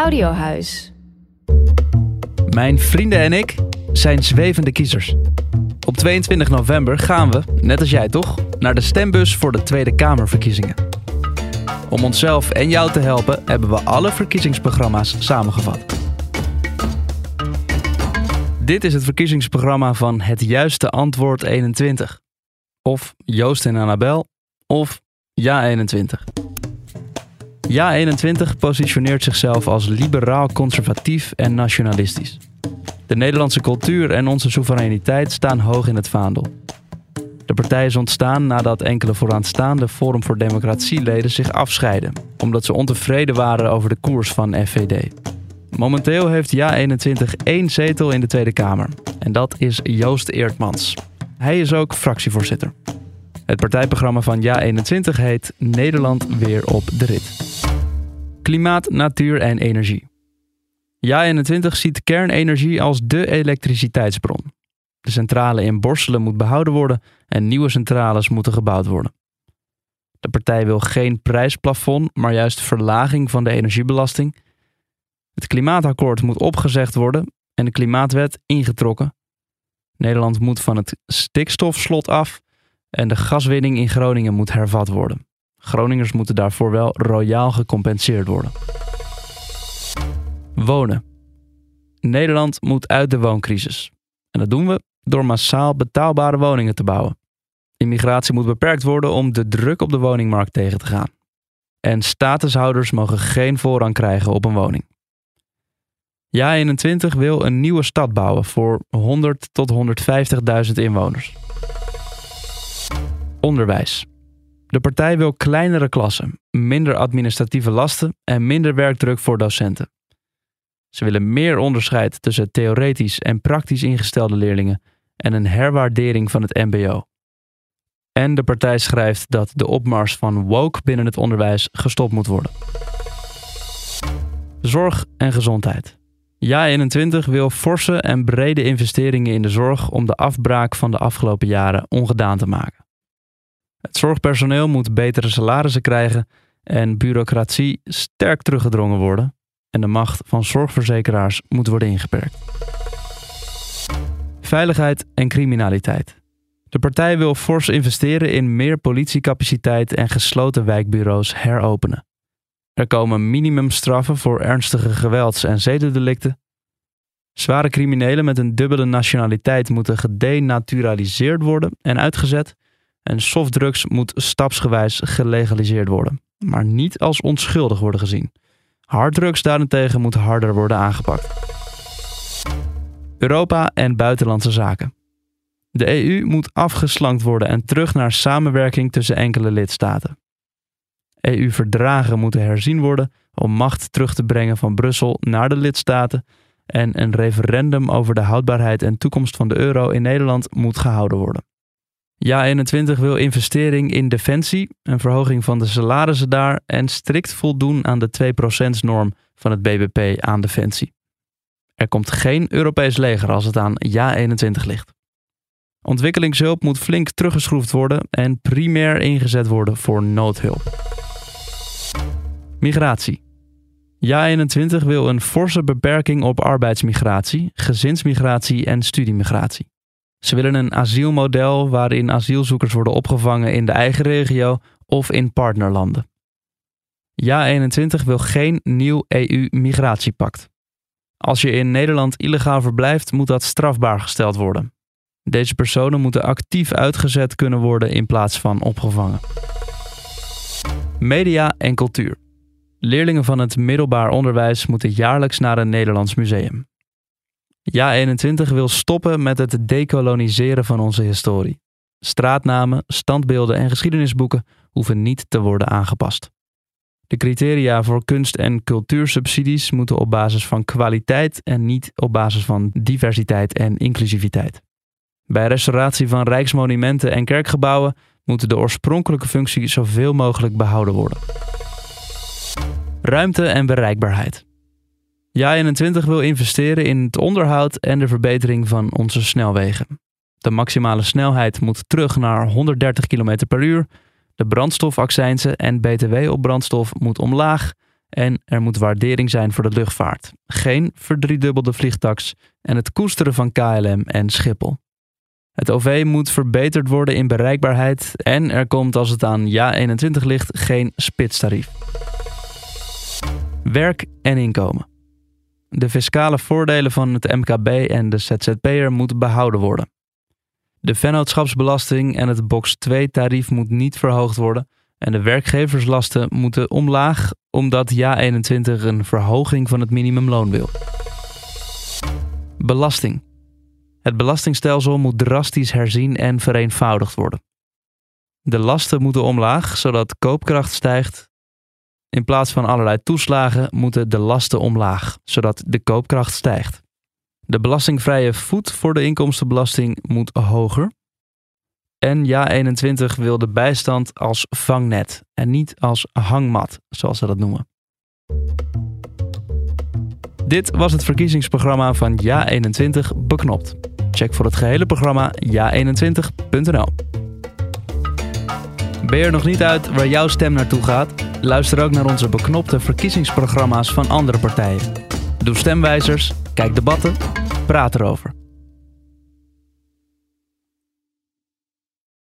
Audiohuis. Mijn vrienden en ik zijn zwevende kiezers. Op 22 november gaan we, net als jij toch, naar de stembus voor de Tweede Kamerverkiezingen. Om onszelf en jou te helpen hebben we alle verkiezingsprogramma's samengevat. Dit is het verkiezingsprogramma van Het Juiste Antwoord 21. Of Joost en Annabel, of Ja 21. Ja 21 positioneert zichzelf als liberaal, conservatief en nationalistisch. De Nederlandse cultuur en onze soevereiniteit staan hoog in het vaandel. De partij is ontstaan nadat enkele vooraanstaande Forum voor Democratie-leden zich afscheiden, omdat ze ontevreden waren over de koers van FVD. Momenteel heeft Ja21 één zetel in de Tweede Kamer. En dat is Joost Eertmans. Hij is ook fractievoorzitter. Het partijprogramma van Ja21 heet Nederland weer op de rit. Klimaat, natuur en energie. Ja21 ziet kernenergie als dé elektriciteitsbron. De centrale in Borselen moet behouden worden en nieuwe centrales moeten gebouwd worden. De partij wil geen prijsplafond, maar juist verlaging van de energiebelasting. Het klimaatakkoord moet opgezegd worden en de klimaatwet ingetrokken. Nederland moet van het stikstofslot af en de gaswinning in Groningen moet hervat worden. Groningers moeten daarvoor wel royaal gecompenseerd worden. Wonen. Nederland moet uit de wooncrisis. En dat doen we door massaal betaalbare woningen te bouwen. Immigratie moet beperkt worden om de druk op de woningmarkt tegen te gaan. En statushouders mogen geen voorrang krijgen op een woning. Ja21 wil een nieuwe stad bouwen voor 100 tot 150.000 inwoners. Onderwijs. De partij wil kleinere klassen, minder administratieve lasten en minder werkdruk voor docenten. Ze willen meer onderscheid tussen theoretisch en praktisch ingestelde leerlingen en een herwaardering van het MBO. En de partij schrijft dat de opmars van woke binnen het onderwijs gestopt moet worden. Zorg en gezondheid. Ja21 wil forse en brede investeringen in de zorg om de afbraak van de afgelopen jaren ongedaan te maken. Het zorgpersoneel moet betere salarissen krijgen en bureaucratie sterk teruggedrongen worden en de macht van zorgverzekeraars moet worden ingeperkt. Veiligheid en criminaliteit. De partij wil fors investeren in meer politiecapaciteit en gesloten wijkbureaus heropenen. Er komen minimumstraffen voor ernstige gewelds- en zedendelicten. Zware criminelen met een dubbele nationaliteit moeten gedenaturaliseerd worden en uitgezet. En softdrugs moet stapsgewijs gelegaliseerd worden, maar niet als onschuldig worden gezien. Harddrugs daarentegen moet harder worden aangepakt. Europa en buitenlandse zaken. De EU moet afgeslankt worden en terug naar samenwerking tussen enkele lidstaten. EU-verdragen moeten herzien worden om macht terug te brengen van Brussel naar de lidstaten en een referendum over de houdbaarheid en toekomst van de euro in Nederland moet gehouden worden. Ja21 wil investering in defensie, een verhoging van de salarissen daar en strikt voldoen aan de 2%-norm van het BBP aan defensie. Er komt geen Europees leger als het aan Ja21 ligt. Ontwikkelingshulp moet flink teruggeschroefd worden en primair ingezet worden voor noodhulp. Migratie. Ja21 wil een forse beperking op arbeidsmigratie, gezinsmigratie en studiemigratie. Ze willen een asielmodel waarin asielzoekers worden opgevangen in de eigen regio of in partnerlanden. Ja21 wil geen nieuw EU-migratiepact. Als je in Nederland illegaal verblijft, moet dat strafbaar gesteld worden. Deze personen moeten actief uitgezet kunnen worden in plaats van opgevangen. Media en cultuur. Leerlingen van het middelbaar onderwijs moeten jaarlijks naar een Nederlands museum. Ja21 wil stoppen met het decoloniseren van onze historie. Straatnamen, standbeelden en geschiedenisboeken hoeven niet te worden aangepast. De criteria voor kunst- en cultuursubsidies moeten op basis van kwaliteit en niet op basis van diversiteit en inclusiviteit. Bij restauratie van rijksmonumenten en kerkgebouwen moeten de oorspronkelijke functie zoveel mogelijk behouden worden. Ruimte en bereikbaarheid. Ja21 wil investeren in het onderhoud en de verbetering van onze snelwegen. De maximale snelheid moet terug naar 130 km per uur. De brandstofaccijnzen en BTW op brandstof moet omlaag. En er moet waardering zijn voor de luchtvaart. Geen verdriedubbelde vliegtaks en het koesteren van KLM en Schiphol. Het OV moet verbeterd worden in bereikbaarheid en er komt als het aan Ja 21 ligt geen spitstarief. Werk en inkomen. De fiscale voordelen van het MKB en de ZZP'er moeten behouden worden. De vennootschapsbelasting en het box 2 tarief moet niet verhoogd worden en de werkgeverslasten moeten omlaag omdat Ja21 een verhoging van het minimumloon wil. Belasting. Het belastingstelsel moet drastisch herzien en vereenvoudigd worden. De lasten moeten omlaag zodat koopkracht stijgt. In plaats van allerlei toeslagen moeten de lasten omlaag zodat de koopkracht stijgt. De belastingvrije voet voor de inkomstenbelasting moet hoger. En Ja21 wil de bijstand als vangnet en niet als hangmat, zoals ze dat noemen. Dit was het verkiezingsprogramma van Ja21 Beknopt. Check voor het gehele programma ja21.nl. Ben je er nog niet uit waar jouw stem naartoe gaat? Luister ook naar onze beknopte verkiezingsprogramma's van andere partijen. Doe stemwijzers, kijk debatten, praat erover.